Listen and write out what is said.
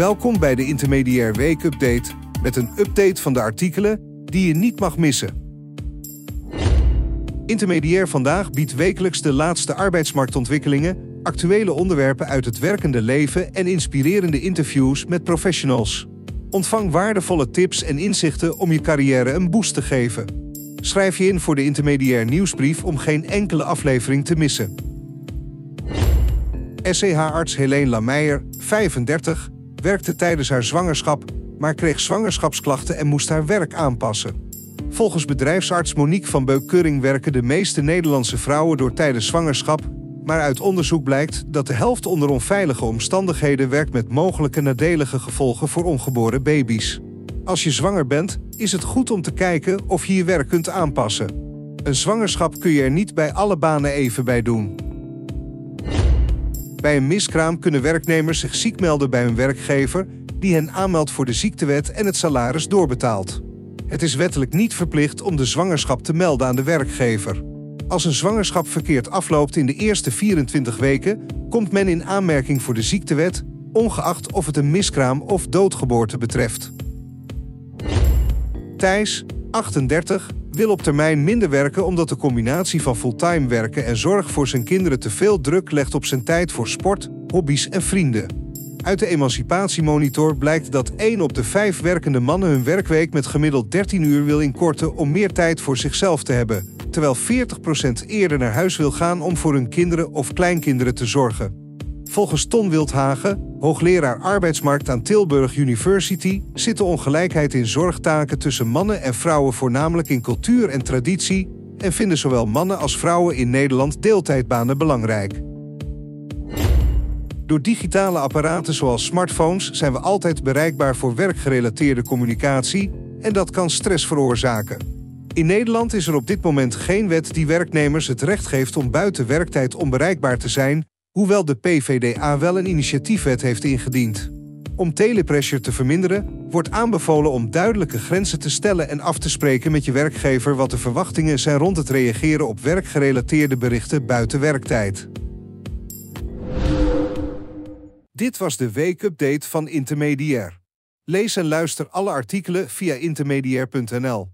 Welkom bij de Intermediair Week Update met een update van de artikelen die je niet mag missen. Intermediair vandaag biedt wekelijks de laatste arbeidsmarktontwikkelingen, actuele onderwerpen uit het werkende leven en inspirerende interviews met professionals. Ontvang waardevolle tips en inzichten om je carrière een boost te geven. Schrijf je in voor de Intermediair nieuwsbrief om geen enkele aflevering te missen. SCH-arts Helene Lameijer, 35, werkte tijdens haar zwangerschap, maar kreeg zwangerschapsklachten en moest haar werk aanpassen. Volgens bedrijfsarts Monique van Beukeuring werken de meeste Nederlandse vrouwen door tijdens zwangerschap, maar uit onderzoek blijkt dat de helft onder onveilige omstandigheden werkt met mogelijke nadelige gevolgen voor ongeboren baby's. Als je zwanger bent, is het goed om te kijken of je je werk kunt aanpassen. Een zwangerschap kun je er niet bij alle banen even bij doen. Bij een miskraam kunnen werknemers zich ziek melden bij hun werkgever, die hen aanmeldt voor de ziektewet en het salaris doorbetaalt. Het is wettelijk niet verplicht om de zwangerschap te melden aan de werkgever. Als een zwangerschap verkeerd afloopt in de eerste 24 weken, komt men in aanmerking voor de ziektewet, ongeacht of het een miskraam of doodgeboorte betreft. Thijs, 38, wil op termijn minder werken omdat de combinatie van fulltime werken en zorg voor zijn kinderen te veel druk legt op zijn tijd voor sport, hobby's en vrienden. Uit de Emancipatiemonitor blijkt dat 1 op de 5 werkende mannen hun werkweek met gemiddeld 13 uur wil inkorten om meer tijd voor zichzelf te hebben, terwijl 40% eerder naar huis wil gaan om voor hun kinderen of kleinkinderen te zorgen. Volgens Ton Wildhagen, hoogleraar arbeidsmarkt aan Tilburg University, zit de ongelijkheid in zorgtaken tussen mannen en vrouwen voornamelijk in cultuur en traditie en vinden zowel mannen als vrouwen in Nederland deeltijdbanen belangrijk. Door digitale apparaten zoals smartphones zijn we altijd bereikbaar voor werkgerelateerde communicatie en dat kan stress veroorzaken. In Nederland is er op dit moment geen wet die werknemers het recht geeft om buiten werktijd onbereikbaar te zijn, hoewel de PVDA wel een initiatiefwet heeft ingediend. Om telepressure te verminderen, wordt aanbevolen om duidelijke grenzen te stellen en af te spreken met je werkgever wat de verwachtingen zijn rond het reageren op werkgerelateerde berichten buiten werktijd. Dit was de weekupdate van Intermediair. Lees en luister alle artikelen via intermediair.nl.